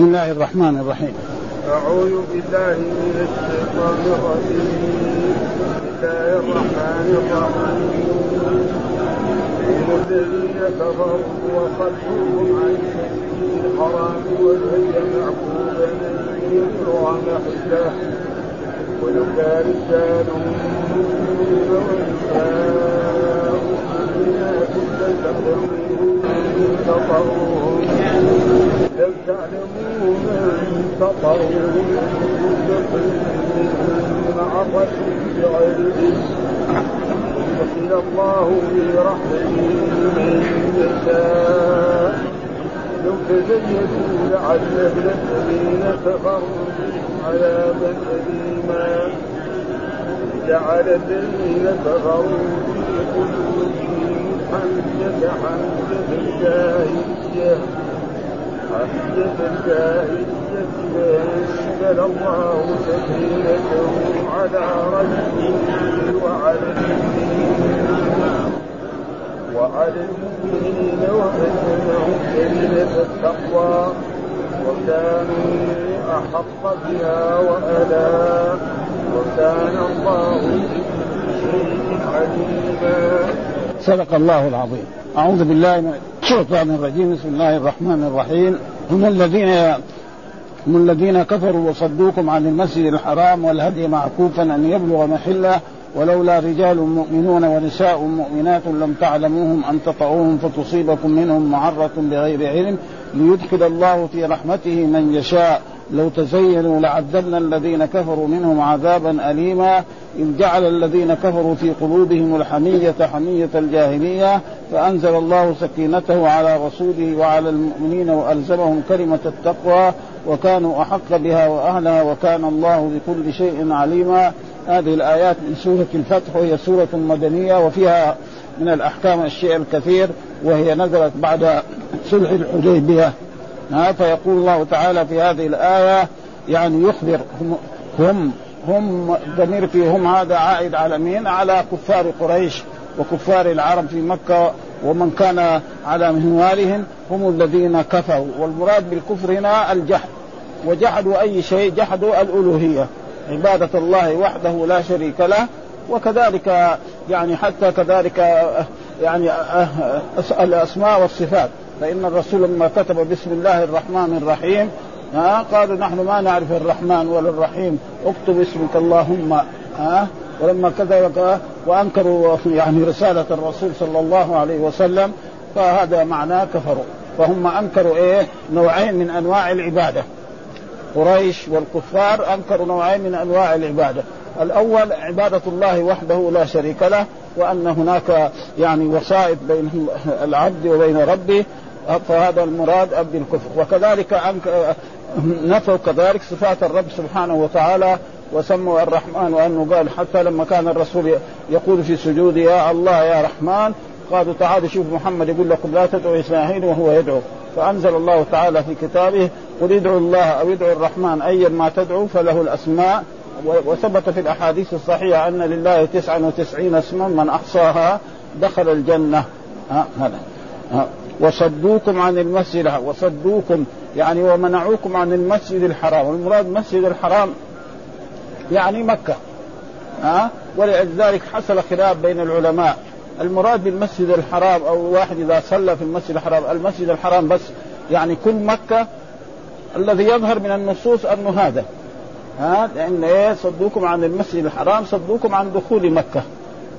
بسم الله الرحمن الرحيم. أعوذ بالله من الشيطان الرجيم. بسم الله الرحمن الرحيم. الذين كفروا وصدوهم عن المسجد الحرام والهدي معقولا أن يبلغ محله ولولا رجال مؤمنون ونساء مؤمنات لتعلمون أن تطروهم لم تعلموا من تطروهم مع الرجل بغير علم يدخل الله في رحمته من يشاء لو تزيدوا لعذبنا الذين كفروا عذابا أليما جعل الذين كفروا في قلوبهم حمية حمية الجاهلية حمية الجاهلية فأنزل الله سكينته على رجله وعلى المؤمنين وعلى المؤمنين التقوى وكانوا أحق بها وألا وكان الله بكل شيء عليما صدق الله العظيم. أعوذ بالله من الشيطان الرجيم. بسم الله الرحمن الرحيم. هم الذين هم الذين كفروا وصدوكم عن المسجد الحرام والهدي معكوفا أن يبلغ محلة ولولا رجال مؤمنون ونساء مؤمنات لم تعلموهم أن تطعوهم فتصيبكم منهم معرة بغير علم ليدخل الله في رحمته من يشاء. لو تزينوا لعذبنا الذين كفروا منهم عذابا أليما إذ جعل الذين كفروا في قلوبهم الحمية حمية الجاهلية فأنزل الله سكينته على رسوله وعلى المؤمنين وألزمهم كلمة التقوى وكانوا أحق بها وأهلها وكان الله بكل شيء عليما. هذه الآيات من سورة الفتح وهي سورة مدنية وفيها من الأحكام الشيء الكثير وهي نزلت بعد صلح الحديبية. فيقول الله تعالى في هذه الآية يعني يخبر هم هم, هم ضمير فيهم هذا عائد على مين؟ على كفار قريش وكفار العرب في مكة ومن كان على منوالهم هم الذين كفروا. والمراد بالكفر هنا الجحد. وجحدوا أي شيء؟ جحدوا الألوهية. عبادة الله وحده لا شريك له وكذلك يعني حتى كذلك يعني الأسماء والصفات. فإن الرسول لما كتب بسم الله الرحمن الرحيم ها قالوا نحن ما نعرف الرحمن ولا الرحيم اكتب اسمك اللهم ها ولما كذا وأنكروا يعني رسالة الرسول صلى الله عليه وسلم فهذا معناه كفروا. فهم أنكروا إيه؟ نوعين من أنواع العبادة. قريش والكفار أنكروا نوعين من أنواع العبادة. الأول عبادة الله وحده لا شريك له وأن هناك يعني وسائط بين العبد وبين ربه فهذا المراد بالكفر وكذلك نفوا كذلك صفات الرب سبحانه وتعالى وسموا الرحمن وأنه قال حتى لما كان الرسول يقول في سجود يا الله يا رحمن. قالوا تعالوا شوف محمد يقول لكم لا تدعوا اسماعيل وهو يدعو. فأنزل الله تعالى في كتابه قل ادعوا الله أو ادعوا الرحمن ايا ما تدعوا فله الأسماء. وثبت في الأحاديث الصحيحة أن لله تسعا وتسعين اسما من أحصاها دخل الجنة. ها هذا. وصدوكم عن المسجد وصدوكم يعني ومنعوكم عن المسجد الحرام. والمراد المسجد الحرام يعني مكة. ها؟ ولذلك حصل خلاف بين العلماء. المراد بالمسجد الحرام أو واحد إذا صلى في المسجد الحرام المسجد الحرام بس يعني كل مكة الذي يظهر من النصوص أنه هذا. ها؟ لأن إيه؟ صدوكم عن المسجد الحرام صدوكم عن دخول مكة.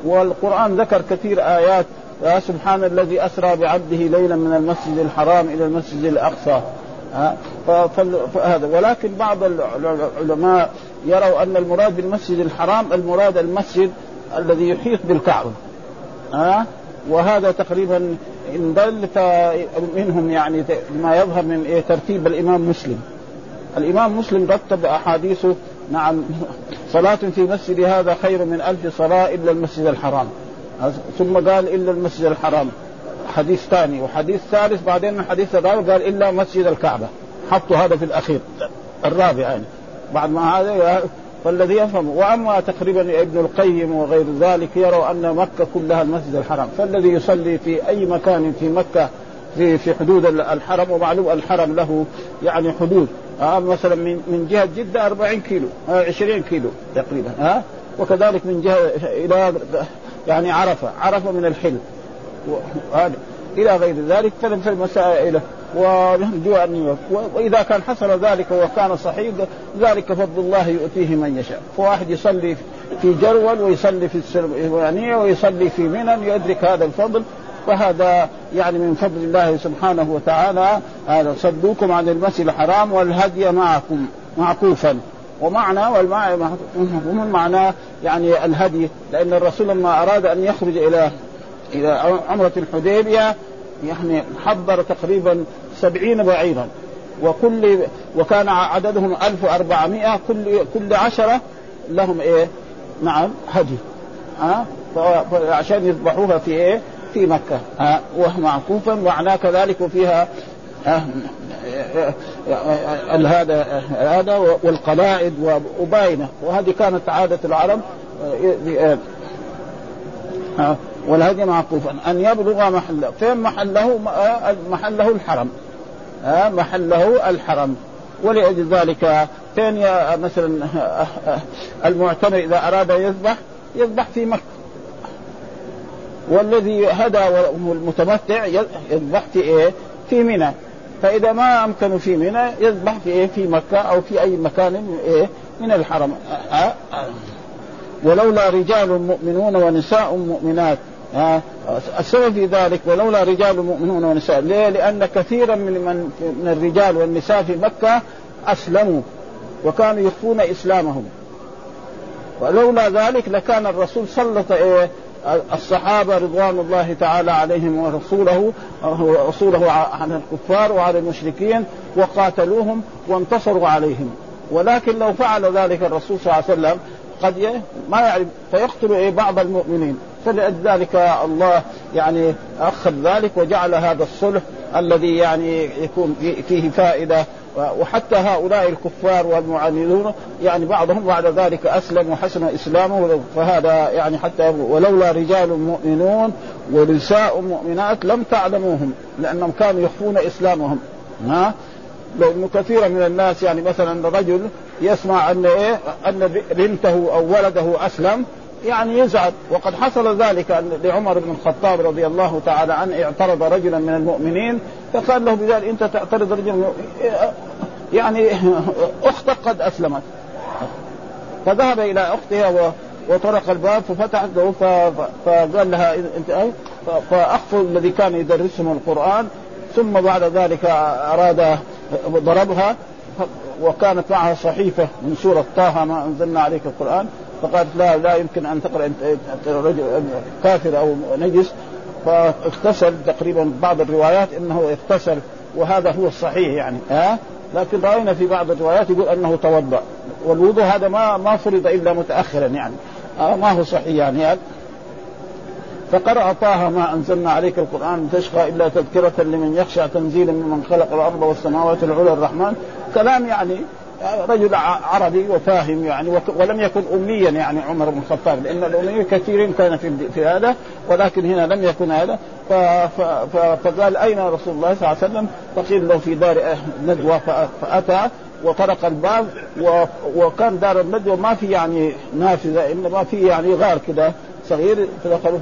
والقرآن ذكر كثير آيات سبحان الذي أسرى بعبده ليلا من المسجد الحرام إلى المسجد الأقصى. فهذا ولكن بعض العلماء يروا أن المراد بالمسجد الحرام المراد المسجد الذي يحيط بالكعبة. ها؟ وهذا تقريبا إن دل منهم يعني ما يظهر من إيه ترتيب الإمام مسلم. الإمام مسلم رتب أحاديثه نعم صلاة في مسجد هذا خير من ألف صلاة إلا المسجد الحرام. ثم قال إلا المسجد الحرام. حديث ثاني وحديث ثالث بعدين الحديث الرابع قال إلا مسجد الكعبة. حطوا هذا في الأخير الرابع يعني. بعد ما هذا فالذي يفهم وأما تقريبا ابن القيم وغير ذلك يروا أن مكة كلها المسجد الحرام. فالذي يصلي في أي مكان في مكة في في حدود الحرم ومعلوم الحرم له يعني حدود. آه مثلا من من جهة جدة 40 كيلو آه 20 كيلو تقريبا ها آه. وكذلك من جهة إلى يعني عرفة عرفة من الحل وهذا إلى غير ذلك في المسائل ونرجو ان وإذا كان حصل ذلك وكان صحيح ذلك فضل الله يؤتيه من يشاء. فواحد يصلي في جرول ويصلي في السلمانية ويصلي في منى يدرك هذا الفضل. فهذا يعني من فضل الله سبحانه وتعالى. هذا صدوكم عن المسجد الحرام والهدي معكم معكوفا. ومعنى والمعنى معنى يعني الهدي لأن الرسول لما أراد أن يخرج إلى إلى عمرة الحديبية يعني حضر تقريبا سبعين بعيرا وكل وكان عددهم 1400 كل كل عشرة لهم إيه؟ نعم هدي ها أه؟ عشان يذبحوها في إيه؟ في مكة ها أه؟ معكوفا معناه كذلك وفيها هذا هذا والقلائد وباينه وهذه كانت عادة العرب والهدي معقوفا أن يبلغ محله فين محله؟ محله الحرم. محله الحرم. ولأجل ذلك فين مثلا المعتمر إذا أراد يذبح يذبح في مكة. والذي هدى والمتمتع يذبح في إيه؟ في منى. فإذا ما امكنه في منى يذبح في إيه؟ في مكة أو في أي مكان إيه؟ من الحرم أه؟ أه؟ ولولا رجال مؤمنون ونساء مؤمنات ها السبب في ذلك ولولا رجال مؤمنون ونساء ليه؟ لأن كثيرا من من من الرجال والنساء في مكة أسلموا وكانوا يخفون إسلامهم ولولا ذلك لكان الرسول سلط إيه الصحابة رضوان الله تعالى عليهم ورسوله ورسوله عن الكفار وعلى المشركين وقاتلوهم وانتصروا عليهم. ولكن لو فعل ذلك الرسول صلى الله عليه وسلم قد ما يعرف فيقتل إيه بعض المؤمنين. فلذلك الله يعني أخذ ذلك وجعل هذا الصلح الذي يعني يكون فيه فائدة وحتى هؤلاء الكفار والمعاندون يعني بعضهم بعد ذلك أسلم وحسن إسلامه فهذا يعني حتى ولولا رجال مؤمنون ونساء مؤمنات لم تعلموهم لأنهم كانوا يخفون إسلامهم. ها؟ لأنه كثيرا من الناس يعني مثلا رجل يسمع أن إيه؟ أن بنته أو ولده أسلم يعني يزعل. وقد حصل ذلك لعمر بن الخطاب رضي الله تعالى عنه اعترض رجلا من المؤمنين فقال له بذلك أنت تعترض رجلا يعني أختك قد أسلمت. فذهب إلى أختها وطرق الباب ففتحت له فقال لها أنت فأخفوا الذي كان يدرسهم القرآن ثم بعد ذلك أراد ضربها وكانت معها صحيفة من سورة طه ما أنزلنا عليك القرآن. فقالت لا لا يمكن أن تقرأ رجل كافر أو نجس. فاغتسل تقريبا بعض الروايات إنه اغتسل وهذا هو الصحيح يعني ها؟ لكن رأينا في بعض الروايات يقول أنه توضأ والوضوء هذا ما ما فرض إلا متاخرا يعني آه ما هو صحيح يعني. فقرأ طه ما أنزلنا عليك القرآن تشقى إلا تذكرة لمن يخشى تنزيلا ممن خلق الأرض والسماوات العلى الرحمن. كلام يعني رجل عربي وفاهم يعني ولم يكن اميا يعني عمر بن الخطاب لأن الامي كثيرين كان في في هذا ولكن هنا لم يكن هذا. فقال أين رسول الله صلى الله عليه وسلم؟ فقيل له في دار ندوه فأتى وطرق الباب وكان دار الندوة ما في يعني نافذة إنما في يعني غار كده صغير فدخلوا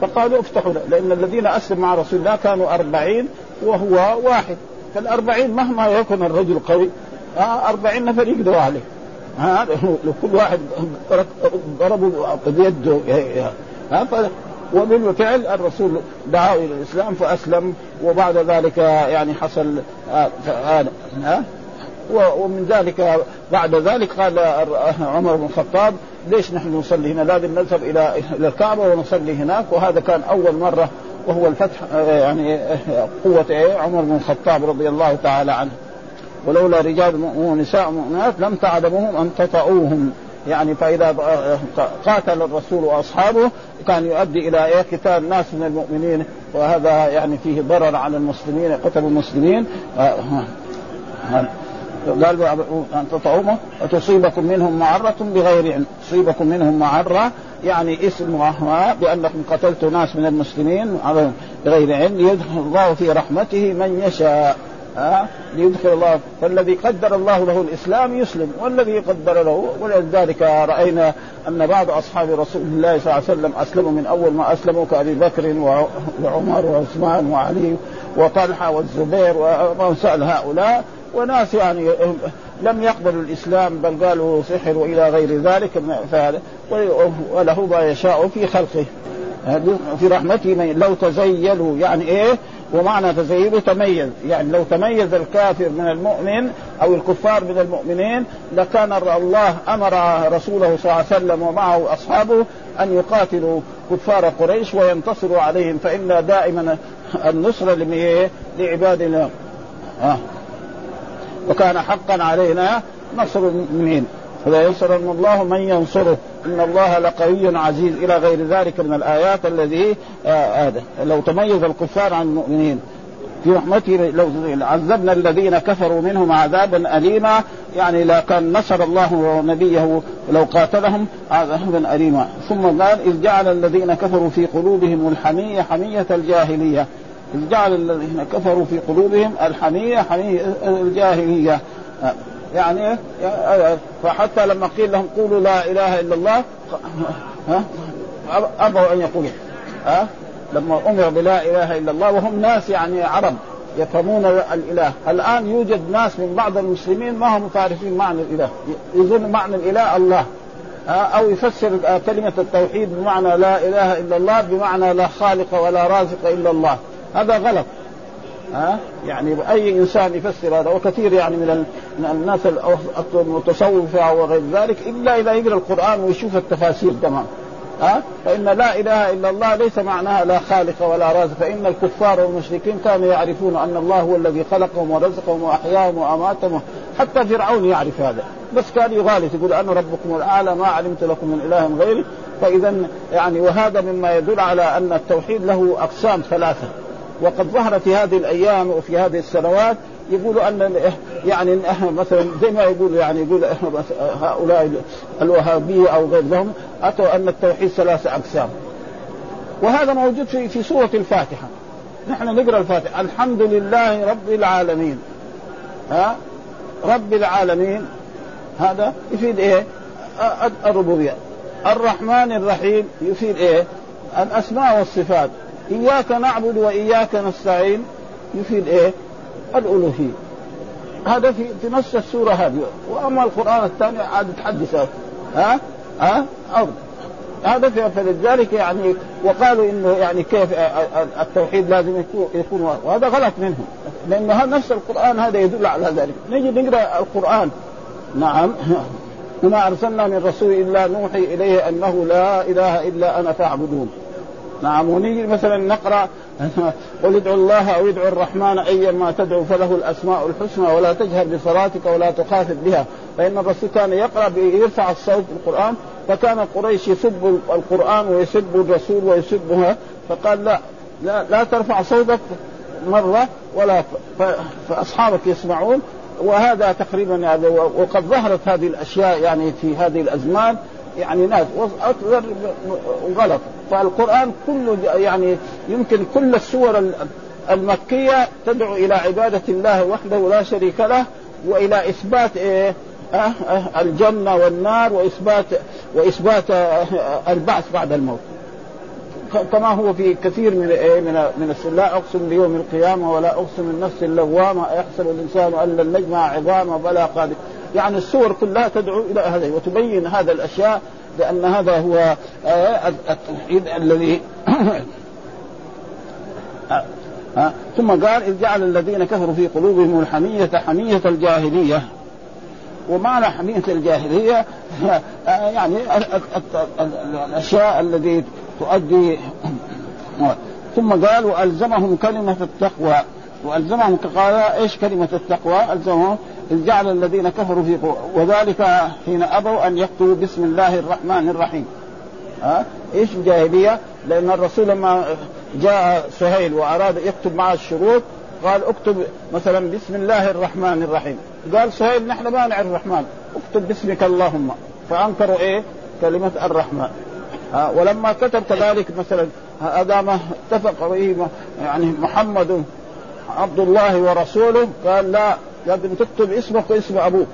فقالوا افتحوا لأن الذين أسلموا مع رسول الله كانوا أربعين وهو واحد. فالأربعين مهما يكن الرجل قوي آه أربعين نفر يقدروا عليه. ها لو كل واحد ضربوا بيده ها وبالفعل الرسول دعاه إلى الإسلام فأسلم وبعد ذلك يعني حصل هذا ها ومن ذلك بعد ذلك قال عمر بن الخطاب ليش نحن نصلي هنا؟ لازم نذهب إلى إلى الكعبة ونصلي هناك وهذا كان أول مرة وهو الفتح يعني قوة عمر بن الخطاب رضي الله تعالى عنه. ولولا رجال ونساء مؤمنات لم تعلموهم ان تطؤوهم. يعني فإذا قاتل الرسول وأصحابه كان يؤدي إلى إيه؟ قتال ناس من المؤمنين. وهذا يعني فيه ضرر على المسلمين قتلوا المسلمين. قال أن تطعوهم وتصيبكم منهم معرة بغير علم. تصيبكم منهم معرة يعني اسم بأنكم قتلتم ناس من المسلمين على غير علم. يدخل الله في رحمته من يشاء. ها ليدخل الله. فالذي قدر الله له الإسلام يسلم والذي قدر له ولذلك رأينا أن بعض أصحاب رسول الله صلى الله عليه وسلم أسلموا من أول ما أسلموا كأبي بكر وعمر وعثمان وعلي وطلحة والزبير وامثال هؤلاء وناس يعني لم يقبلوا الإسلام بل قالوا سحر والى غير ذلك وله ما يشاء في خلقه. في رحمته لو تزيلوا يعني إيه؟ ومعنى تزيله تميز. يعني لو تميز الكافر من المؤمن أو الكفار من المؤمنين لكان الله أمر رسوله صلى الله عليه وسلم ومعه أصحابه أن يقاتلوا كفار قريش وينتصروا عليهم فإن دائما النصره لعباد الله آه. وكان حقا علينا نصر المؤمنين. فلا ينصرن الله من ينصره. أن الله لقوي عزيز إلى غير ذلك من الآيات الذي آه لو تميز الكفار عن المؤمنين في رحمته لو عذبنا الذين كفروا منهم عذابا اليما يعني لا كان نصر الله نبيه لو قاتلهم عذابا اليما. ثم قال إذ جعل الذين كفروا في قلوبهم الحمية حمية الجاهلية. إذ جعل الذين كفروا في قلوبهم الحمية حمية الجاهلية. يعني فحتى لما قيل لهم قولوا لا إله إلا الله ها؟ ابوا أن يقولوا ها؟ لما أمر بلا إله إلا الله وهم ناس يعني عرب يفهمون الإله، الآن يوجد ناس من بعض المسلمين ما هم عارفين معنى الإله، يظن معنى الإله الله أو يفسر كلمة التوحيد بمعنى لا إله إلا الله بمعنى لا خالق ولا رازق إلا الله، هذا غلط. ها؟ يعني أي إنسان يفسر هذا وكثير يعني من الناس المتصوفة وغير ذلك إلا إذا يقرأ القرآن ويشوف التفاسير تمام. ها؟ فإن لا إله إلا الله ليس معناها لا خالق ولا رازق فإن الكفار والمشركين كانوا يعرفون أن الله هو الذي خلقهم ورزقهم وأحياهم وأماتهم حتى فرعون يعرف هذا. بس كان يغالط يقول أنا ربكم الأعلى ما علمت لكم من إله غيري. فاذا يعني وهذا مما يدل على أن التوحيد له أقسام ثلاثة. وقد ظهر في هذه الأيام وفي هذه السنوات يقولوا أن يعني مثلا زي ما يقول يعني يقول هؤلاء الوهابية أو غيرهم أتوا أن التوحيد ثلاثة أقسام. وهذا موجود في في سورة الفاتحة. نحن نقرأ الفاتحة. الحمد لله رب العالمين. ها؟ رب العالمين. هذا يفيد إيه؟ الربوبية. الرحمن الرحيم يفيد إيه؟ الأسماء والصفات. إياك نعبد وإياك نستعين. يفيد إيه؟ الألوهية. هذا في في نص السورة هذه. وأما القرآن الثاني عاد تحدث ها؟ ها؟ أرض. هذا فلذلك يعني وقالوا إنه يعني كيف التوحيد لازم يكون وهذا غلط منهم. لأنه نفس القرآن هذا يدل على ذلك. نجي نقرأ القرآن. نعم. وما أرسلنا من رسول إلا نوحي إليه أنه لا إله إلا أنا فاعبدون. نعم ونيجي مثلا نقرأ قل ادعوا الله أو ادعوا الرحمن ايا ما تدعو فله الأسماء الحسنى ولا تجهر بصلاتك ولا تخافت بها. فإن الرسول كان يقرأ يرفع الصوت بالقرآن فكان قريش يسب القرآن ويسب الرسول ويسبها فقال لا لا, لا ترفع صوتك مرة ولا فأصحابك يسمعون. وهذا تقريبا يعني وقد ظهرت هذه الأشياء يعني في هذه الأزمان يعني ناس غلط. فالقرآن كله يعني يمكن كل السور المكية تدعو إلى عبادة الله وحده لا شريك له وإلى إثبات إيه؟ أه أه الجنة والنار واثبات وإثبات أه البعث بعد الموت. كما هو في كثير من إيه من من لا أقسم بيوم القيامة ولا أقسم النفس اللوامة يحسب الإنسان أن لن نجمع عظامه بلا قادر. يعني السور كلها تدعو إلى هذا وتبين هذا الأشياء لأن هذا هو آه، التوحيد الذي ثم قال إذ جعل الذين كفروا في قلوبهم الحمية حمية الجاهلية. ومعنى حمية الجاهلية؟ آه، يعني الأشياء التي تؤدي. ثم قال وألزمهم كلمة التقوى. وألزمهم قال إيش كلمة التقوى؟ ألزمهم اذ جعل الذين كفروا في قوة وذلك حين أبوا أن يكتبوا بسم الله الرحمن الرحيم. ها؟ إيش الجاهلية؟ لأن الرسول لما جاء سهيل وأراد يكتب معه الشروط قال اكتب مثلا بسم الله الرحمن الرحيم. قال سهيل نحن ما نعرف الرحمن، اكتب باسمك اللهم فأنكروا إيه؟ كلمة الرحمن. ها ولما كتب كذلك مثلا هذا ما اتفق به يعني محمد عبد الله ورسوله قال لا لازم تكتب اسمك واسم أبوك.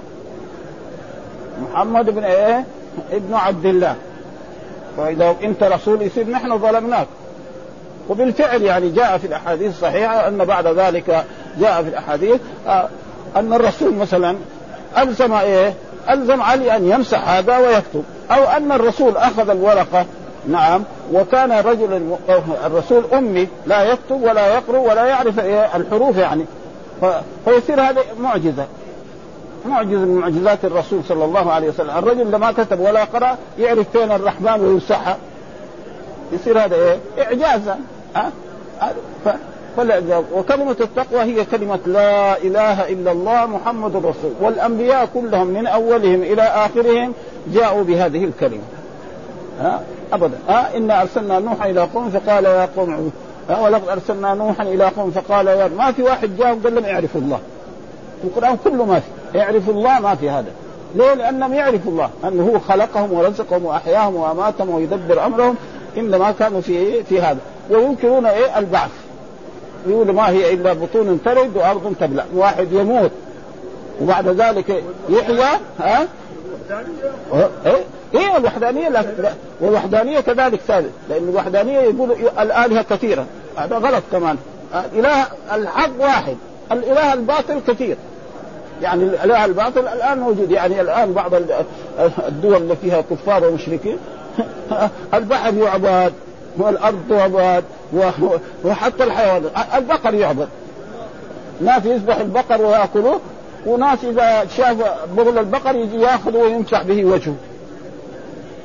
محمد بن إيه؟ ابن عبد الله. فإذا أنت رسول يصير نحن ظلمناك. وبالفعل يعني جاء في الأحاديث الصحيحة أن بعد ذلك جاء في الأحاديث آه، أن الرسول مثلا ألزم إيه؟ ألزم علي أن يمسح هذا ويكتب. أو أن الرسول أخذ الورقة نعم وكان رجل الرسول أمي لا يكتب ولا يقرأ ولا يعرف إيه؟ الحروف يعني. فيصير هذا معجزة. معجزة من معجزات الرسول صلى الله عليه وسلم. الرجل لما كتب ولا قرأ يعرف فين الرحمن ويمسحها يصير هذا إيه؟ اعجازا ها؟ وكلمة التقوى هي كلمة لا إله إلا الله محمد رسول والأنبياء كلهم من أولهم إلى آخرهم جاءوا بهذه الكلمة. ها؟ أبدا. ها؟ إنا أرسلنا نوحا إلى قوم فقال يا قوم ولقد أرسلنا نوحا إلى قوم فقال يا ما في واحد جاء وقال لهم يعرفوا الله. القرآن كله ما في. يعرف الله ما في هذا. ليه؟ لأنهم يعرفوا الله. أنه هو خلقهم ورزقهم وأحياهم وأماتهم ويدبر أمرهم. إنما كانوا في في هذا. وينكرون إيه؟ البعث. يقول ما هي إلا بطون ترد وأرض تبلع واحد يموت. وبعد ذلك يحيى ها؟ إيه؟ إيه الوحدانيه لا, لا والوحدانية كذلك ثالث لأن الوحدانية يقول الآلهة كثيرة. هذا غلط كمان. الإله الحق واحد الإله الباطل كثير. يعني الإله الباطل الآن موجود. يعني الآن بعض الدول اللي فيها كفار ومشركين البحر يعبد والأرض تعبد وحتى الحيوان البقر يعبد. ناس يذبح البقر ويأكلوه وناس إذا شاف بغل البقر يجي ياخذه ويمسح به وجهه.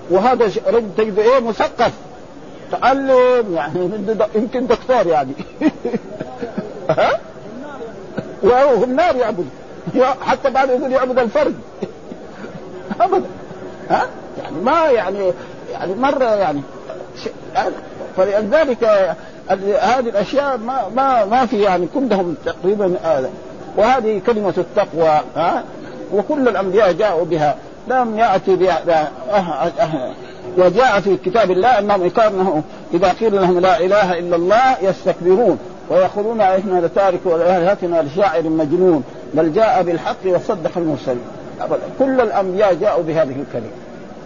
وهذا رجل تجد إيه مثقف. تعلم يعني يمكن دكتور يعني. ها؟ وهو النار يعبد. حتى بعد يقول يعبد الفرد ابدا. ها؟ يعني ما يعني يعني مرة يعني فلذلك هذه الأشياء ما ما ما في يعني كلهم تقريبا هذا. وهذه كلمة التقوى ها؟ وكل الأنبياء جاءوا بها. لم يأتي بها وجاء في كتاب الله أنهم كانوا إذا قيل لهم لا إله إلا الله يستكبرون ويقولون إحنا لتارك الهتنا لشاعر مجنون بل جاء بالحق وصدق المرسلين. كل الأنبياء جاءوا بهذه الكلمة.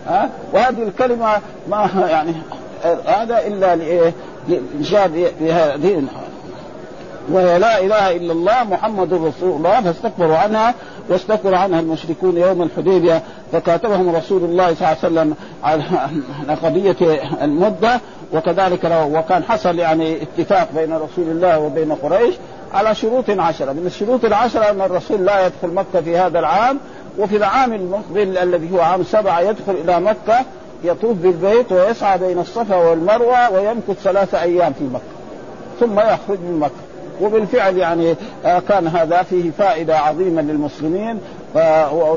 ها؟ وهذه الكلمة ما يعني هذا إلا لإنشاء بهذه وهي لا إله إلا الله محمد رسول الله فاستكبروا عنها واستكبر عنها المشركون يوم الحديبية فكاتبهم رسول الله صلى الله عليه وسلم على قضية المدة وكذلك وكان حصل يعني اتفاق بين رسول الله وبين قريش على شروط عشرة. من الشروط العشرة أن الرسول لا يدخل مكة في هذا العام وفي العام المقبل الذي هو عام سبعة يدخل إلى مكة يطوف بالبيت ويسعى بين الصفا والمروة ويمكث ثلاثة أيام في مكة ثم يخرج من مكة. وبالفعل يعني آه، كان هذا فيه فائدة عظيمة للمسلمين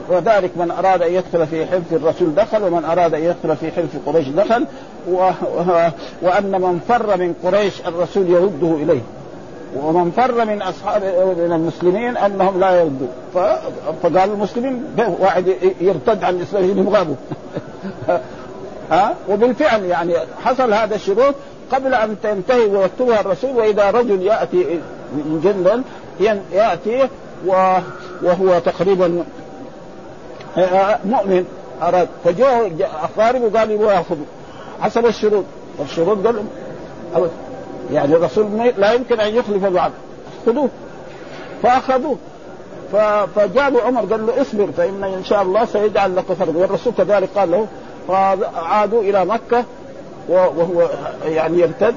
وذلك من أراد أن يدخل في حلف الرسول دخل ومن أراد أن يدخل في حلف قريش دخل وأن من فر من قريش الرسول يرده إليه. ومن فر من اصحاب من المسلمين أنهم لا يردوا. فقال المسلمين واحد يرتد عن الاسلام يبغاه ها؟ وبالفعل يعني حصل هذا الشروط قبل أن تنتهي ويكتبها الرسول وإذا رجل يأتي من جندل يأتي وهو تقريبا مؤمن أراد. فجاء اقاربه قال يبغى يأخذ. حسب الشروط. والشروط قال يعني الرسول لا يمكن أن يخلف الوعد. خذوه فأخذوه. فجاء عمر قال له اصبر فإن إن شاء الله سيجعل لك فرج والرسول كذلك قال له فعادوا إلى مكة وهو يعني يرتد.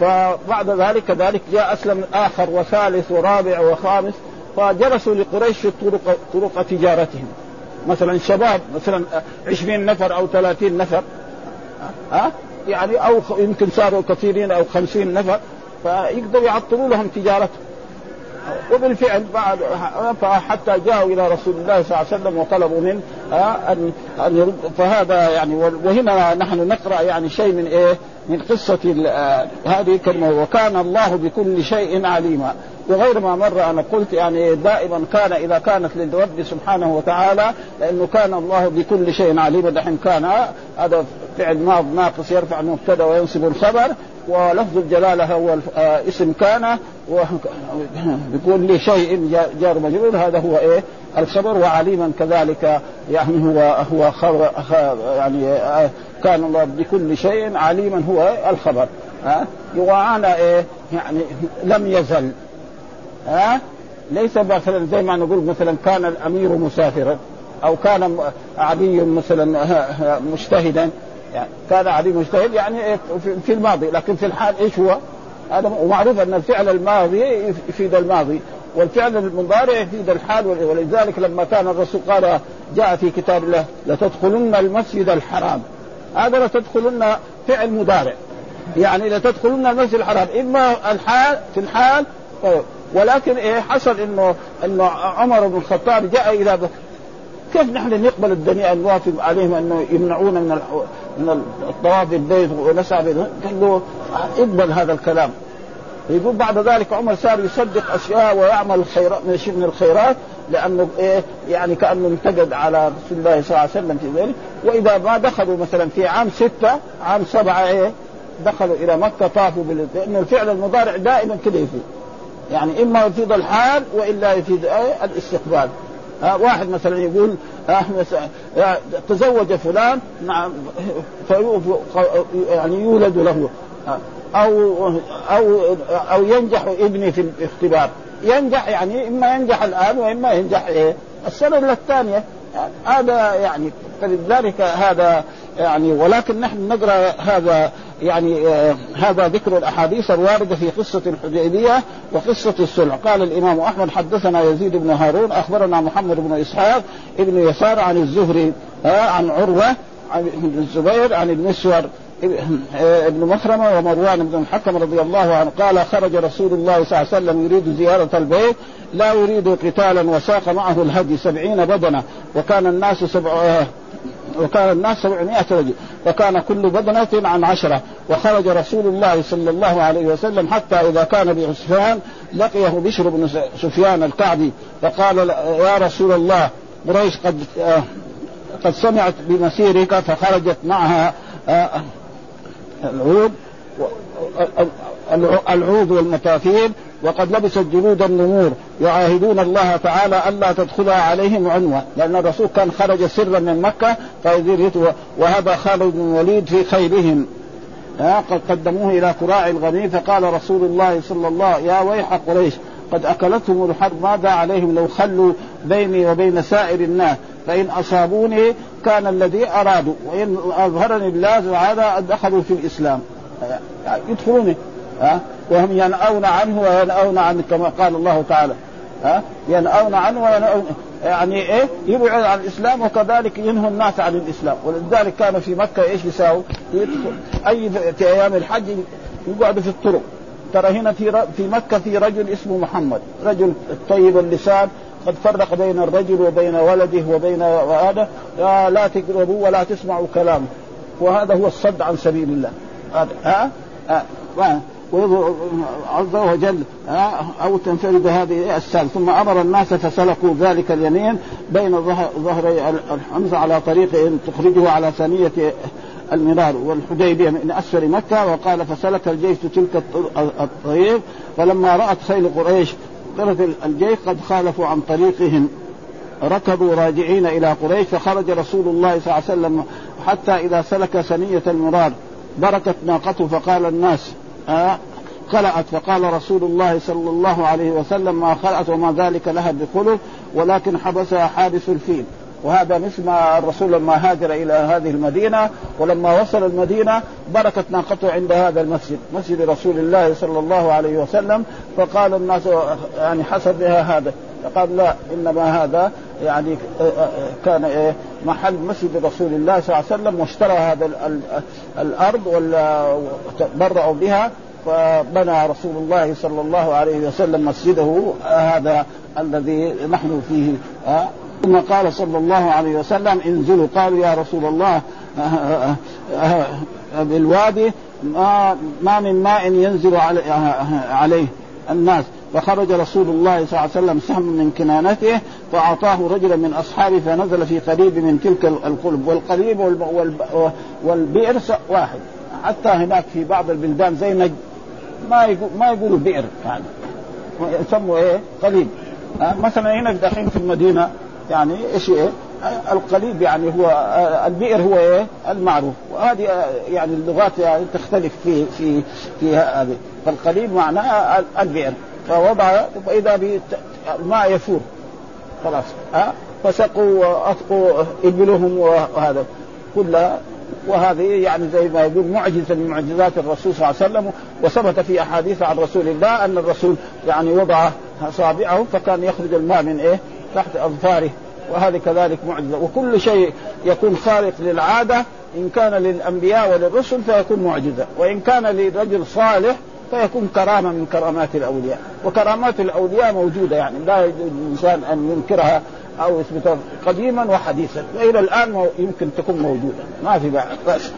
فبعد ذلك كذلك جاء أسلم آخر وثالث ورابع وخامس فجلسوا لقريش في طرق طرق تجارتهم. مثلا شباب مثلا عشرين نفر أو ثلاثين نفر. ها؟ يعني أو يمكن صاروا كثيرين أو خمسين نفر. فيقدروا يعطلوا لهم تجارتهم. وبالفعل بعد حتى جاءوا إلى رسول الله صلى الله عليه وسلم وطلبوا منه ان أن يرد فهذا يعني وهنا نحن نقرأ يعني شيء من إيه؟ من قصة هذه كلمه وكان الله بكل شيء عليما. وغير ما مر أنا قلت يعني دائما كان إذا كانت للرب سبحانه وتعالى لأنه كان الله بكل شيء عليما. دحين كان هذا فعل ماض ناقص يرفع المبتدأ وينصب الخبر. ولفظ الجلالة هو اسم كان بكل شيء جار مجرور هذا هو إيه؟ الخبر وعليما كذلك يعني هو هو خبر يعني كان الله بكل شيء عليما هو الخبر. ها وعلى إيه؟ يعني لم يزل. ها ليس مثلا زي ما نقول مثلا كان الأمير مسافرا أو كان عدي مثلا مجتهدا. يعني كان عدي مجتهد يعني في الماضي لكن في الحال إيش هو؟ هذا ومعروف أن الفعل الماضي يفيد الماضي والفعل المضارع يفيد الحال ولذلك لما كان الرسول قال جاء في كتاب الله لتدخلن المسجد الحرام هذا لتدخلن فعل مضارع يعني لتدخلن المسجد الحرام إما الحال في الحال ولكن إيه حصل إنه إنه عمر بن الخطاب جاء إلى كيف نحن نقبل الدنيا نوافق عليهم أنه يمنعونا من من الطواف بالبيت ونسعى قال له اقبل هذا الكلام. يقول بعد ذلك عمر صار يصدق أشياء ويعمل خيرات من الخيرات لأنه إيه يعني كأنه انتقد على رسول الله صلى الله عليه وسلم في ذلك. وإذا ما دخلوا مثلا في عام ستة عام سبعة إيه دخلوا إلى مكة طافوا لأنه الفعل المضارع دائما كده يفيد. يعني إما يفيد الحال وإلا يفيد إيه الاستقبال. آه واحد مثلا يقول آه تزوج فلان نعم يعني يولد له آه أو أو أو ينجح ابني في الاختبار. ينجح يعني إما ينجح الآن وإما ينجح إيه؟ السنة الثانية. هذا يعني فلذلك هذا يعني ولكن نحن نقرأ هذا يعني آه هذا ذكر الأحاديث الواردة في قصة الحديبية وقصة الصلح قال الإمام أحمد حدثنا يزيد بن هارون أخبرنا محمد بن إسحاق ابن يسار عن الزهري آه عن عروة عن الزبير عن المسور ابن مخرمة ومروان بن الحكم رضي الله عنه. قال خرج رسول الله صلى الله عليه وسلم يريد زيارة البيت لا يريد قتالا وساق معه الهدي سبعين بدنة وكان الناس سبع وكان الناس سبعمائة رجل وكان كل بدنة عن عشرة وخرج رسول الله صلى الله عليه وسلم حتى إذا كان بعسفان لقيه بشر بن سفيان الكعبي فقال يا رسول الله قريش قد قد سمعت بمسيرك فخرجت معها العود العود والمتاثير وقد لبست جلود النمور يعاهدون الله تعالى ألا تدخلها عليهم عنوة. لأن الرسول كان خرج سرا من مكة وهذا خالد بن الوليد في خيرهم قد قدموه إلى كراع الغني فقال رسول الله صلى الله يا ويح قريش قد أكلتهم الحرب ماذا عليهم لو خلوا بيني وبين سائر الناس؟ فإن أصابوني كان الذي أرادوا وإن أظهرني الله تعالى دخلوا في الإسلام. يدخلوني ها؟ وهم ينأون عنه وينأون عنه كما قال الله تعالى ها؟ ينأون عنه وينأون يعني إيه؟ يبعد عن الإسلام وكذلك ينهوا الناس عن الإسلام. ولذلك كانوا في مكة إيش يساووا؟ أي في أيام الحج يقعدوا في الطرق. ترى هنا في في مكة في رجل اسمه محمد رجل طيب اللسان قد فرق بين الرجل وبين ولده وبين هذا لا تقربوا ولا تسمعوا كلامه. وهذا هو الصد عن سبيل الله. ها؟ ها. عز وجل أو تنفرد هذه السال. ثم أمر الناس فسلكوا ذلك اليمين بين ظهري الحمزه على طريق تخرجه على ثانية المرار والحديبية من أسفل مكة. وقال فسلك الجيش تلك الطريق. فلما رأت خيل قريش طرف الجيش قد خالفوا عن طريقهم. ركضوا راجعين إلى قريش. فخرج رسول الله صلى الله عليه وسلم حتى إذا سلك ثنية المرار بركت ناقته فقال الناس آه خلعت. فقال رسول الله صلى الله عليه وسلم ما خلعت وما ذلك لها بخلق ولكن حبسها حادث الفيل. وهذا مثل ما الرسول لما هاجر إلى هذه المدينة ولما وصل المدينة بركت ناقته عند هذا المسجد مسجد رسول الله صلى الله عليه وسلم. فقال الناس يعني حسب بها هذا. فقال لا إنما هذا يعني كان إيه محل مسجد رسول الله صلى الله عليه وسلم واشترى هذا الأرض ولا تبرعوا بها فبنى رسول الله صلى الله عليه وسلم مسجده هذا الذي نحن فيه ثم قال صلى الله عليه وسلم انزلوا قالوا يا رسول الله بالوادي ما, ما من ماء ينزل عليه الناس. فخرج رسول الله صلى الله عليه وسلم سهم من كنانته فأعطاه رجلا من أصحابه فنزل في قريب من تلك القلب. والقريب والبئر واحد. حتى هناك في بعض البلدان زي نجد ما يقول ما يقولوا بئر يعني. يسموا إيه؟ قليب مثلا هنا داخلين في المدينة يعني إيش إيه؟ القليب يعني هو البئر هو إيه؟ المعروف. وهذه يعني اللغات يعني تختلف في في في هذه. فالقليب معناه البئر. فوضع فإذا الماء يفور خلاص. ها؟ فسقوا واطقوا إبلهم وهذا. كلها. وهذه يعني زي ما يقول معجزة من معجزات الرسول صلى الله عليه وسلم وثبت في أحاديث عن رسول الله أن الرسول يعني وضع أصابعه فكان يخرج الماء من إيه؟ تحت أظفاره. وهذه كذلك معجزة. وكل شيء يكون خارق للعادة إن كان للأنبياء وللرسل فيكون معجزة. وإن كان لرجل صالح فيكون كرامة من كرامات الأولياء. وكرامات الأولياء موجودة يعني لا يجوز الإنسان أن ينكرها أو يثبتها قديما وحديثا. والى الآن يمكن تكون موجودة. ما في بس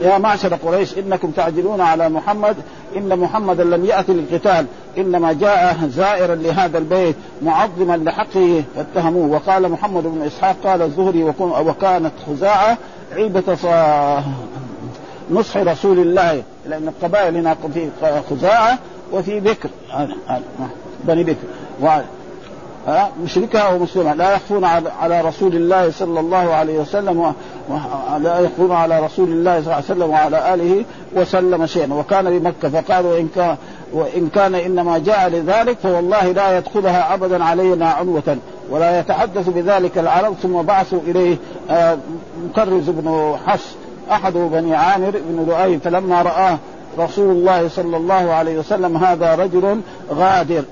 يا معشر قريش إنكم تعجلون على محمد. إن محمدا لم يأتي للقتال. إنما جاء زائرا لهذا البيت معظما لحقه. فاتهموه. وقال محمد بن إسحاق قال الزهري وكانت خزاعة عيبة نصح رسول الله. لأن القبائل هنا في خزاعة وفي بكر. بني بكر. مشركة ومسلمة لا يخفون على رسول الله صلى الله عليه وسلم لا يخفون على رسول الله صلى الله عليه وسلم وعلى آله وسلم شيئا. وكان بمكة فقالوا إن كان وإن كان إنما جاء لذلك فوالله لا يدخلها أبدا علينا عنوة ولا يتحدث بذلك العرب ثم بعثوا إليه آه، مكرز بن حس أحد بني عامر بن لؤي فلما رآه رسول الله صلى الله عليه وسلم هذا رجل غادر.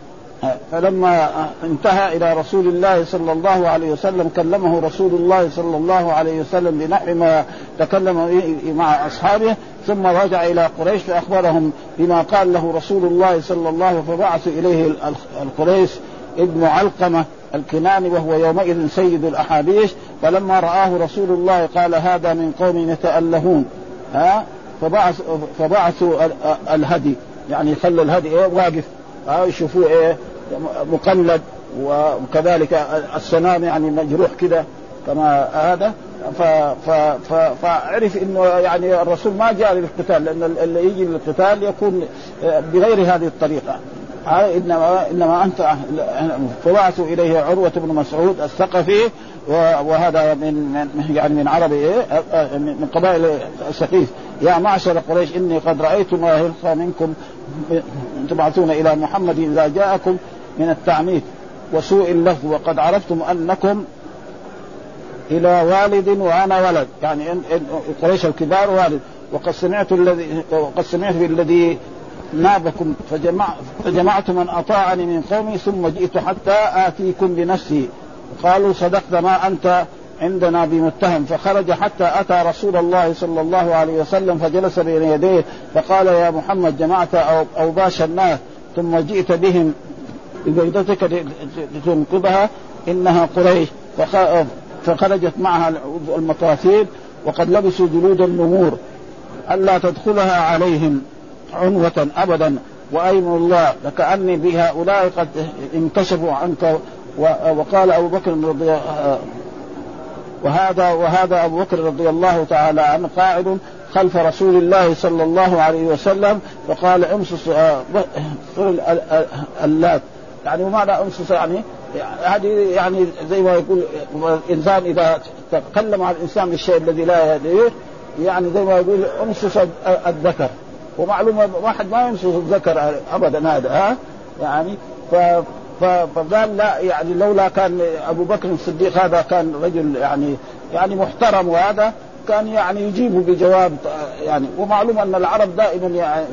فلما انتهى إلى رسول الله صلى الله عليه وسلم كلمه رسول الله صلى الله عليه وسلم بنحو ما تكلم مع أصحابه ثم رجع إلى قريش فأخبرهم بما قال له رسول الله صلى الله عليه وسلم فبعث اليه القريش. ابن علقمة الكناني وهو يومئذ سيد الاحابيش فلما رآه رسول الله قال هذا من قوم يتألهون. ها؟ فبعث فبعثوا الهدي. يعني خلوا الهدي إيه؟ واقف. يشوفوه إيه؟ مقلد. وكذلك السنام يعني مجروح كده كما هذا. ف ف ف فعرف إنه يعني الرسول ما جاء للقتال لأن اللي يجي للقتال يكون بغير هذه الطريقة. انما إنما أنت فبعثوا إليه عروة بن مسعود الثقفي وهذا من يعني من عرب إيه من قبائل السقيف. يا معشر قريش إني قد رأيت ما يلقى منكم تبعثون إلى محمد إذا جاءكم من التعنيف وسوء اللفظ وقد عرفتم أنكم إلى والد وأنا ولد. يعني قريش الكبار والد. وقد سمعت الذي وقد سمعت بالذي نابكم فجمع فجمعت من أطاعني من قومي ثم جئت حتى آتيكم بنفسي. قالوا صدقت ما أنت عندنا بمتهم. فخرج حتى أتى رسول الله صلى الله عليه وسلم فجلس بين يديه فقال يا محمد جمعت اوباش الناس. ثم جئت بهم ببيضتك لتنقذها. إنها قريش. فخرجت معها المطاثيل وقد لبسوا جلود النمور. ألا تدخلها عليهم. عنوة ابدا وايم الله لكاني بهؤلاء قد انكشفوا عنك وقال أبو بكر رضي وهذا وهذا أبو بكر رضي الله تعالى عنه قاعد خلف رسول الله صلى الله عليه وسلم فقال امسس اللات. يعني وماذا امسس يعني؟ هذه يعني زي ما يقول الإنسان إذا تكلم عن الإنسان بالشيء الذي لا يدريه يعني زي ما يقول امسس الذكر. ومعلومة واحد ما يمسس الذكر ابدا هذا ها؟ يعني ف فقال لا يعني لولا كان أبو بكر الصديق هذا كان رجل يعني يعني محترم وهذا كان يعني يجيبه بجواب يعني ومعلوم أن العرب دائما يعني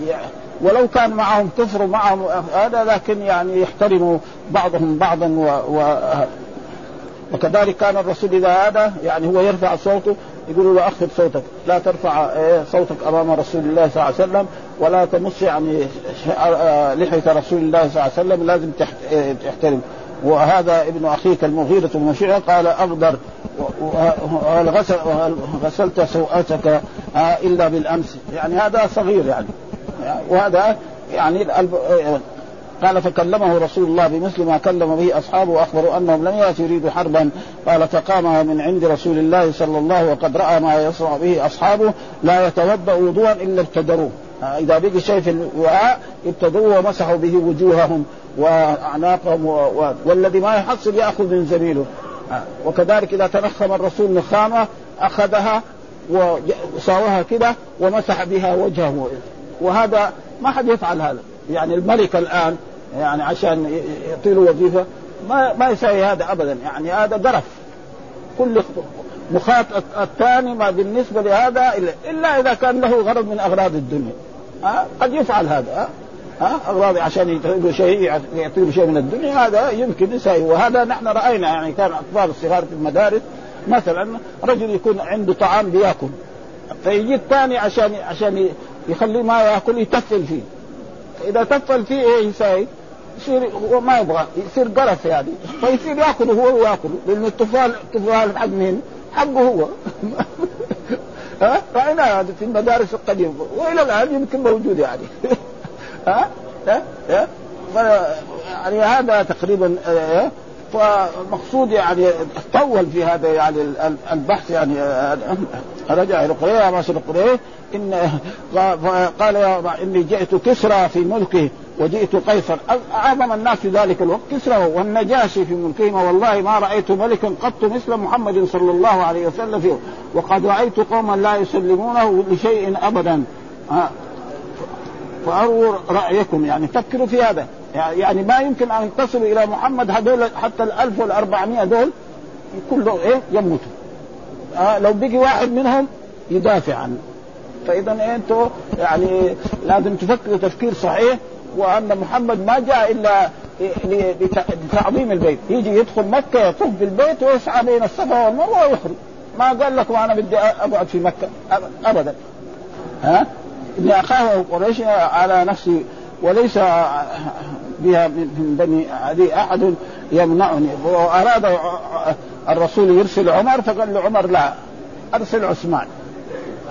ولو كان معهم كفر ومعهم هذا لكن يعني يحترموا بعضهم بعضا و, و وكذلك كان الرسول إذا هذا يعني هو يرفع صوته يقول له اخفض صوتك لا ترفع إيه، صوتك أمام رسول الله صلى الله عليه وسلم ولا تمص يعني لحية رسول الله صلى الله عليه وسلم لازم تحترم. وهذا ابن أخيك المغيرة بن قال أغدر وهل غسل غسلت سوءتك إلا بالأمس. يعني هذا صغير يعني. وهذا يعني قال فكلمه رسول الله بمثل ما كلم به أصحابه وأخبروا أنهم لم يأتوا يريدوا حربا. قال فقام من عند رسول الله صلى الله وقد رأى ما يصنع به أصحابه لا يتوضأ وضوءا إلا ابتدروه إذا بقي شيء في الوعاء ابتدوه ومسحوا به وجوههم وأعناقهم و... والذي ما يحصل يأخذ من زميله. وكذلك إذا تنخم الرسول نخامة أخذها وساوها كده ومسح بها وجهه. وهذا ما حد يفعل هذا. يعني الملك الآن يعني عشان يعطي له وظيفة. ما ما يسوي هذا ابدا. يعني هذا درف كل مخاط الثاني ما بالنسبة لهذا الا إذا كان له غرض من أغراض الدنيا. ها؟ قد يفعل هذا. ها؟ أغراض عشان يعطي شيء يعطي شيء من الدنيا. هذا يمكن يسوي وهذا نحن رأينا يعني كان أطفال الصغار في المدارس. مثلا رجل يكون عنده طعام بيأكل. فيجي الثاني عشان عشان يخليه ما يأكل يتفل فيه. اذا تفل فيه إيه يساوي؟ يصير هو ما يبغى يصير قرف يعني. فيصير يأكل هو وياكل لأن الطفال الطفال حق مين؟ حقه هو. ها؟ رأينا هذا في المدارس القديمة. وإلى الآن يمكن موجود يعني. ها؟ ها؟ يعني هذا تقريبا فمقصود يعني طول في هذا يعني البحث يعني رجع إلى قرية ما قرية. ان قال إني جئت كسرى في ملكه. وجئت قيصر. أعظم الناس في ذلك الوقت. كسرى والنجاشي في ملكهما والله ما رأيت ملكا قط مثل محمد صلى الله عليه وسلم فيه. وقد رأيت قوما لا يسلمونه لشيء أبدا. فاروا رأيكم. يعني فكروا في هذا. يعني ما يمكن أن تصلوا إلى محمد هذول حتى ال 1400 دول. كله إيه؟ يموتوا. لو بقي واحد منهم يدافع عنه. فإذا أنتم يعني لازم تفكروا تفكير صحيح. وأن محمد ما جاء إلا لتعظيم البيت. يجي يدخل مكة يطوف بالبيت ويسعى بين الصفا والمروة ويخرج. ما قال لكم أنا بدي أقعد في مكة. ابدا. ها؟ إن أخاه قريش على نفسي وليس بها من بني عدي أحد يمنعني. وأراد الرسول يرسل عمر فقال له عمر لا أرسل عثمان.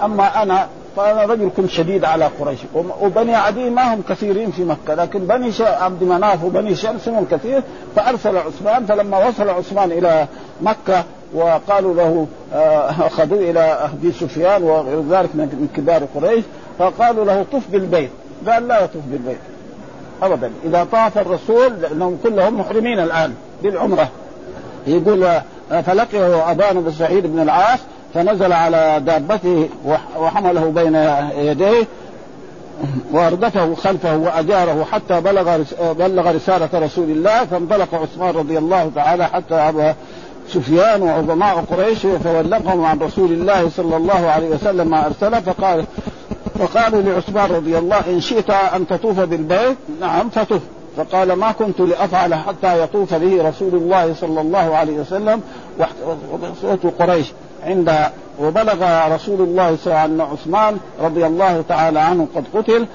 أما أنا فانا رجل كنت شديد على قريش. وبني عدي ما هم كثيرين في مكة لكن بني عبد مناف وبني شمس هم كثير. فأرسل عثمان فلما وصل عثمان إلى مكة وقالوا له آه، اخذوه إلى أبي سفيان وغير ذلك من كبار قريش فقالوا له طف بالبيت. قال لا يطوف بالبيت. ابدا. إذا طاف الرسول لأنهم كلهم محرمين الآن بالعمرة. يقول آه، فلقيه أبان بن سعيد بن العاص فنزل على دابته وحمله بين يديه واردفه خلفه وأجاره حتى بلغ بلغ رسالة رسول الله فانطلق عثمان رضي الله تعالى حتى ابى سفيان وعظماء قريش فبلغهم عن رسول الله صلى الله عليه وسلم ما ارسله فقال فقالوا لعثمان رضي الله إن شئت أن تطوف بالبيت؟ نعم فطف فقال ما كنت لأفعل حتى يطوف به رسول الله صلى الله عليه وسلم وصوت قريش. عندها وبلغ رسول الله صلى الله عليه وسلم عثمان رضي الله تعالى عنه قد قتل.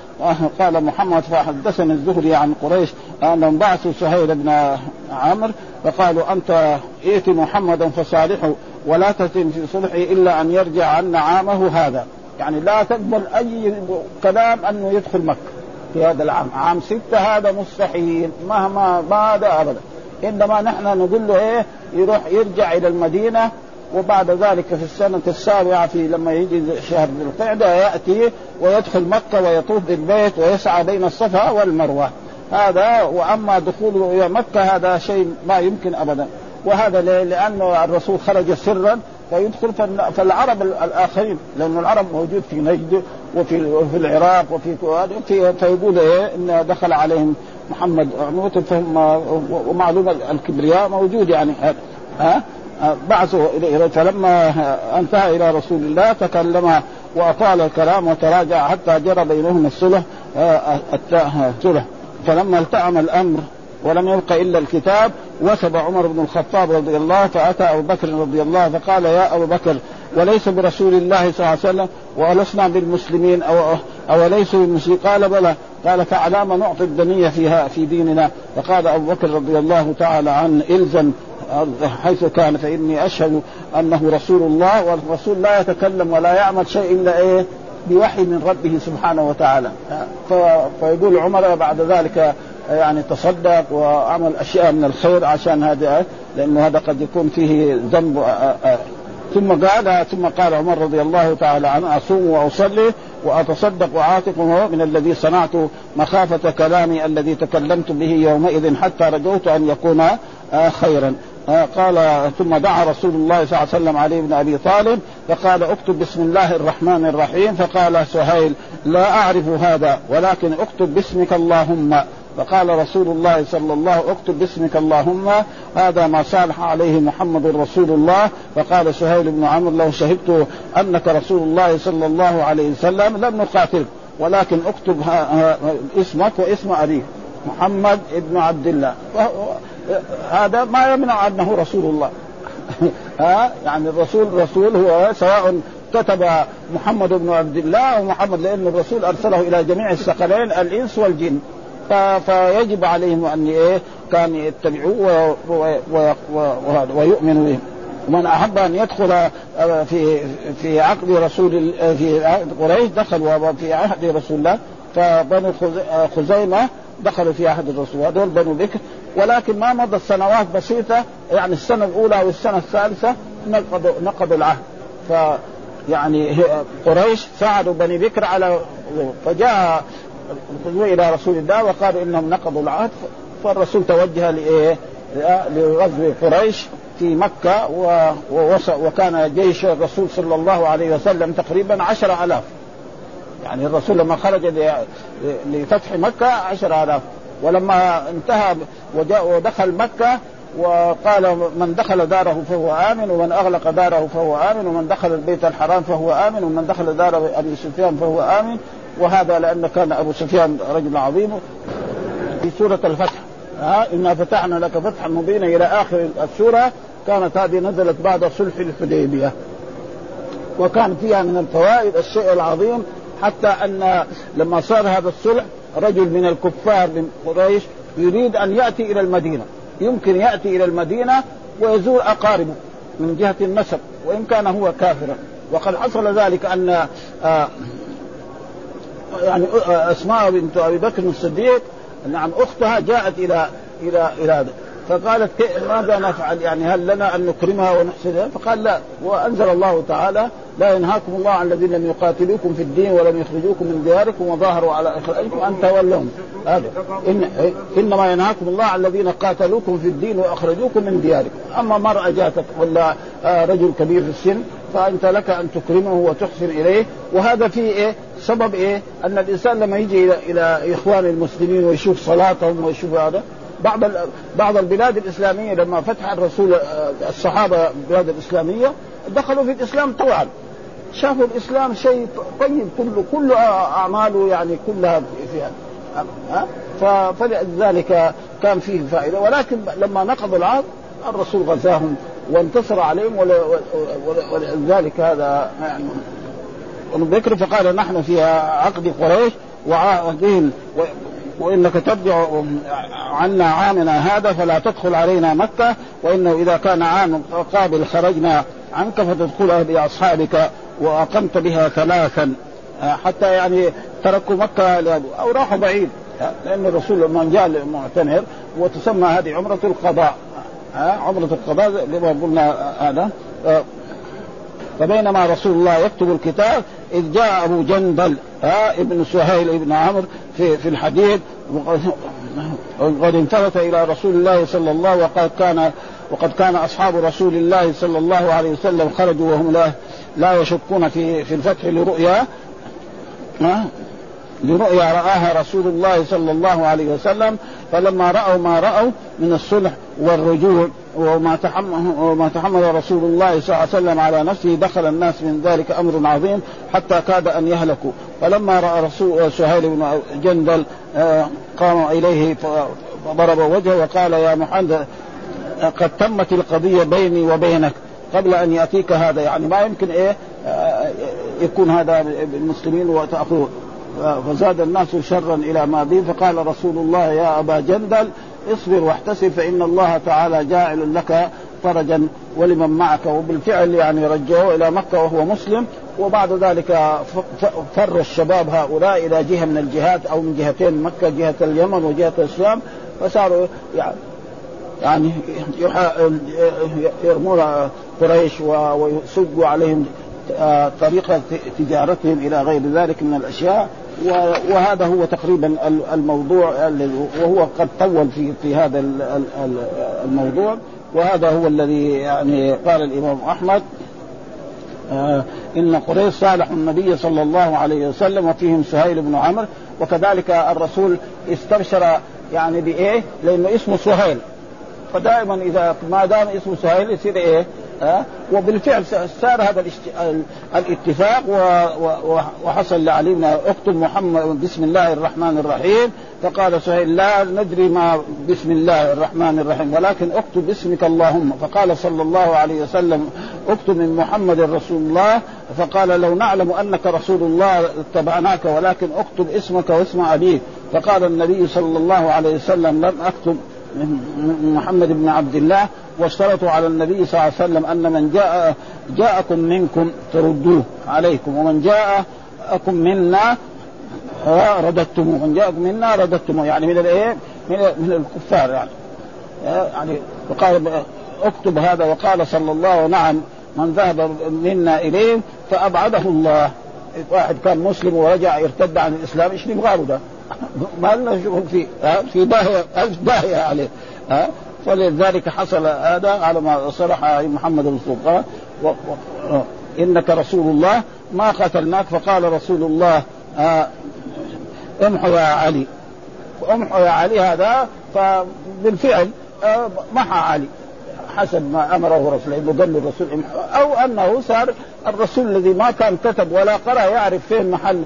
قال محمد فحدثني الزهري عن قريش أنهم بعثوا سهيل بن عمرو فقالوا أنت ائت محمدا فصالحه ولا تتم في صلحه إلا أن يرجع عنا عامه هذا. يعني لا تقبل أي كلام أنه يدخل مكة في هذا العام. عام ستة هذا مستحيل مهما ماذا أبدا. إنما نحن نقول له إيه؟ يروح يرجع إلى المدينة وبعد ذلك في السنة السابعة في لما يجي شهر ذي القعدة يأتي ويدخل مكة ويطوف بالبيت ويسعى بين الصفا والمروة. هذا وأما دخوله إلى مكة هذا شيء ما يمكن أبدا. وهذا لأن الرسول خرج سرا فيدخل فالعرب الآخرين لأن العرب موجود في نجد وفي وفي العراق وفي في فيقول إيه إن دخل عليهم محمد فهم ومعلومة الكبرياء موجود يعني. ها؟ بعثوا إليه. فلما أنتهى إلى رسول الله تكلم وأطال الكلام وتراجع حتى جرى بينهم الصلح الصلح فلما التأم الأمر ولم يبق إلا الكتاب وثب عمر بن الخطاب رضي الله فأتى أبو بكر رضي الله فقال يا أبو بكر وليس برسول الله صلى الله عليه وسلم ولسنا بالمسلمين أو اوليسوا بالمسلمين؟ قال بلى. قال فعلى ما نعطي الدنية فيها في ديننا. فقال أبو بكر رضي الله تعالى عنه إلزم. حيث كان فاني أشهد أنه رسول الله والرسول لا يتكلم ولا يعمل شيء إلا إيه؟ بوحي من ربه سبحانه وتعالى. فيقول عمر بعد ذلك يعني تصدق وعمل أشياء من الخير عشان هذا لأنه هذا قد يكون فيه ذنب ثم قال ثم قال عمر رضي الله تعالى عنه أصوم وأصلي وأتصدق وأعاتق من الذي صنعت مخافة كلامي الذي تكلمت به يومئذ حتى رجوت أن يكون خيرا. قال ثم دعا رسول الله صلى الله عليه وسلم علي بن أبي طالب فقال اكتب بسم الله الرحمن الرحيم. فقال سهيل لا أعرف هذا ولكن اكتب باسمك اللهم. فقال رسول الله صلى الله اكتب باسمك اللهم. هذا ما صالح عليه محمد رسول الله. فقال سهيل بن عمرو لو شهدت أنك رسول الله صلى الله عليه وسلم لم نقاتلك ولكن اكتب اسمك واسم أبيك. محمد ابن عبد الله. هذا ما يمنع أنه رسول الله. ها؟ يعني الرسول رسول هو سواء كتب محمد بن عبد الله أو محمد لأن الرسول أرسله إلى جميع الثقلين الإنس والجن. فيجب عليهم أن إيه؟ كان يتبعوه ويؤمنوا به. ومن أحب أن يدخل آه، في في عقد رسول في قريش دخل في عهد رسول الله فبنو خزيمة دخلوا في عهد الرسول. هذول بنو بكر. ولكن ما مضت سنوات بسيطة يعني السنة الأولى والسنة الثالثة نقضوا نقضوا العهد. ف يعني قريش ساعدوا بني بكر على فجاء إلى رسول الله وقالوا إنهم نقضوا العهد. فالرسول توجه لإيه؟ لغزو قريش في مكة وكان جيش الرسول صلى الله عليه وسلم تقريبا عشر ألاف. يعني الرسول لما خرج لفتح مكة عشر ألاف. ولما انتهى ودخل مكة وقال من دخل داره فهو آمن ومن أغلق داره فهو آمن ومن دخل البيت الحرام فهو آمن ومن دخل دار أبي سفيان فهو آمن. وهذا لأن كان أبو سفيان رجل عظيم. في سورة الفتح ها إنا فتحنا لك فتحا مبينا إلى آخر السورة. كانت هذه نزلت بعد صلح الحديبية. وكان فيها من الفوائد الشيء العظيم حتى أن لما صار هذا الصلح رجل من الكفار من قريش يريد أن يأتي إلى المدينة. يمكن يأتي إلى المدينة ويزور أقاربه من جهة النسب وإن كان هو كافرا. وقد حصل ذلك أن آه يعني أسماء بنت أبي بكر الصديق نعم أختها جاءت إلى إلى إلى فقالت ماذا نفعل؟ يعني هل لنا أن نكرمها ونحسنها فقال لا وأنزل الله تعالى لا ينهاكم الله عن الذين لم يقاتلوكم في الدين ولم يخرجوكم من دياركم وظاهروا على اخراجكم أن تولوهم. هذا. إن إنما ينهاكم الله عن الذين قاتلوكم في الدين وأخرجوكم من دياركم. أما مرأة جاتك ولا آه، رجل كبير في السن فأنت لك أن تكرمه وتحسن إليه. وهذا فيه إيه؟ سبب إيه؟ أن الإنسان لما يجي إلى إلى إخوان المسلمين ويشوف صلاتهم ويشوف هذا بعض بعض البلاد الإسلامية لما فتح الرسول الصحابة البلاد الإسلامية دخلوا في الإسلام طوعا. شافوا الإسلام شيء طيب كله كله أعماله يعني كلها فيها ها؟ فلذلك كان فيه فائدة. ولكن لما نقضوا العهد الرسول غزاهم وانتصر عليهم ولذلك هذا يعني ذكر فقال نحن في عقد قريش وعهدهم وإنك ترجع عنا عامنا هذا فلا تدخل علينا مكه وإنه إذا كان عام قابل خرجنا عنك فتدخلها بأصحابك وأقمت بها ثلاثا. حتى يعني تركوا مكة أو راحوا بعيد. لأن الرسول لما جاء المعتمر وتسمى هذه عمرة القضاء. عمرة القضاء لما قلنا هذا. فبينما رسول الله يكتب الكتاب إذ جاء أبو جندل ها ابن سهيل ابن عمرو في في الحديث وقد انتبه إلى رسول الله صلى الله وقد كان وقد كان أصحاب رسول الله صلى الله عليه وسلم خرجوا وهم لا لا يشكون في في الفتح لرؤيا لرؤيا رآها رسول الله صلى الله عليه وسلم فلما رأوا ما رأوا من الصلح والرجوع وما تحمل وما تحمل رسول الله صلى الله عليه وسلم على نفسه دخل الناس من ذلك أمر عظيم حتى كاد أن يهلكوا. فلما رأى رسول سهيل بن جندل آه، قام إليه فضرب وجهه وقال يا محمد قد تمت القضية بيني وبينك قبل أن يأتيك هذا. يعني ما يمكن إيه آه، يكون هذا بالمسلمين وتأخذه. فزاد الناس شرا إلى ما به فقال رسول الله يا أبا جندل اصبر واحتسب فإن الله تعالى جاعل لك فرجا ولمن معك. وبالفعل يعني رجعوه إلى مكة وهو مسلم. وبعد ذلك فر الشباب هؤلاء إلى جهة من الجهات أو من جهتين مكة جهة اليمن وجهة الشام فصاروا يعني يعني يرمون قريش ويسجوا عليهم طريقة تجارتهم إلى غير ذلك من الأشياء وهذا هو تقريبا الموضوع وهو قد طول في في هذا الموضوع وهذا هو الذي يعني قال الإمام أحمد آه إن قريش صالحوا النبي صلى الله عليه وسلم وفيهم سهيل بن عمرو وكذلك الرسول استبشر يعني بإيه؟ لأنه اسمه سهيل فدائما إذا ما دام اسمه سهيل يصير إيه؟ ها؟ وبالفعل صار هذا الاتفاق وحصل لعلي بن اكتب محمد بسم الله الرحمن الرحيم. فقال سهيل لا ندري ما بسم الله الرحمن الرحيم ولكن اكتب باسمك اللهم. فقال صلى الله عليه وسلم اكتب من محمد رسول الله. فقال لو نعلم أنك رسول الله اتبعناك ولكن اكتب اسمك واسم أبيك. فقال النبي صلى الله عليه وسلم لم اكتب من محمد بن عبد الله واشترطوا على النبي صلى الله عليه وسلم أن من جاء جاءكم منكم تردوه عليكم ومن جاءكم منا رددتموه من جاءكم منا رددتموه يعني من الايه؟ من, من الكفار يعني يعني وقال اكتب هذا وقال صلى الله نعم من ذهب منا إليه فأبعده الله واحد كان مسلم ورجع ارتد عن الإسلام إيش نبغى ده؟ ما لنا شغل فيه في داهيه ألف داهيه عليه ها. ولذلك حصل هذا على ما صرح محمد بن سلطان إنك رسول الله ما قتلناك فقال رسول الله آه امحوا يا علي. امحوا يا علي هذا فبالفعل آه محى علي. حسب ما أمره رسول انه قال الرسول أو أنه صار الرسول الذي ما كان كتب ولا قرأ يعرف فين محل آه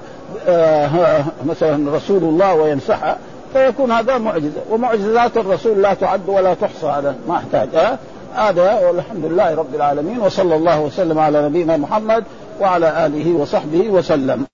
مثلا رسول الله ويمسحها فيكون هذا معجزة. ومعجزات الرسول لا تعد ولا تحصى هذا ما أحتاج آه هذا والحمد لله رب العالمين وصلى الله وسلم على نبينا محمد وعلى آله وصحبه وسلم.